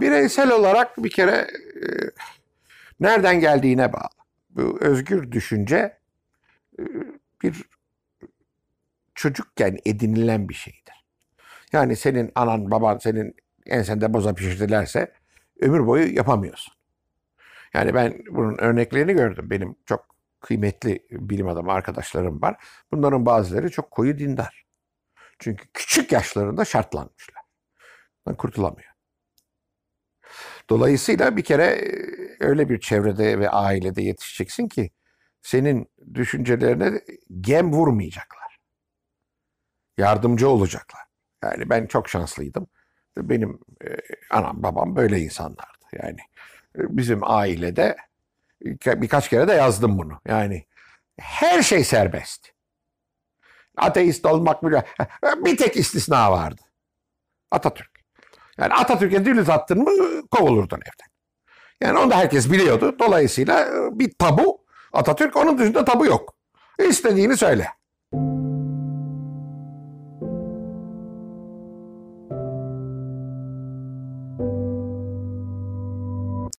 Bireysel olarak bir kere e, nereden geldiğine bağlı. Bu özgür düşünce e, bir çocukken edinilen bir şeydir. Yani senin anan baban senin ensende boza pişirdilerse ömür boyu yapamıyorsun. Yani ben bunun örneklerini gördüm. Benim çok kıymetli bilim adamı arkadaşlarım var. Bunların bazıları çok koyu dindar. Çünkü küçük yaşlarında şartlanmışlar. Kurtulamıyor. Dolayısıyla bir kere e, öyle bir çevrede ve ailede yetişeceksin ki senin düşüncelerine gem vurmayacaklar. Yardımcı olacaklar. Yani ben çok şanslıydım. Benim e, anam babam böyle insanlardı. Yani e, bizim ailede birka- birkaç kere de yazdım bunu. Yani her şey serbest. Ateist olmak bile bir tek istisna vardı. Atatürk. Yani Atatürk'e dil uzattın mı kovulurdun evden. Yani onu da herkes biliyordu. Dolayısıyla e, bir tabu Atatürk onun dışında tabu yok. İstediğini söyle.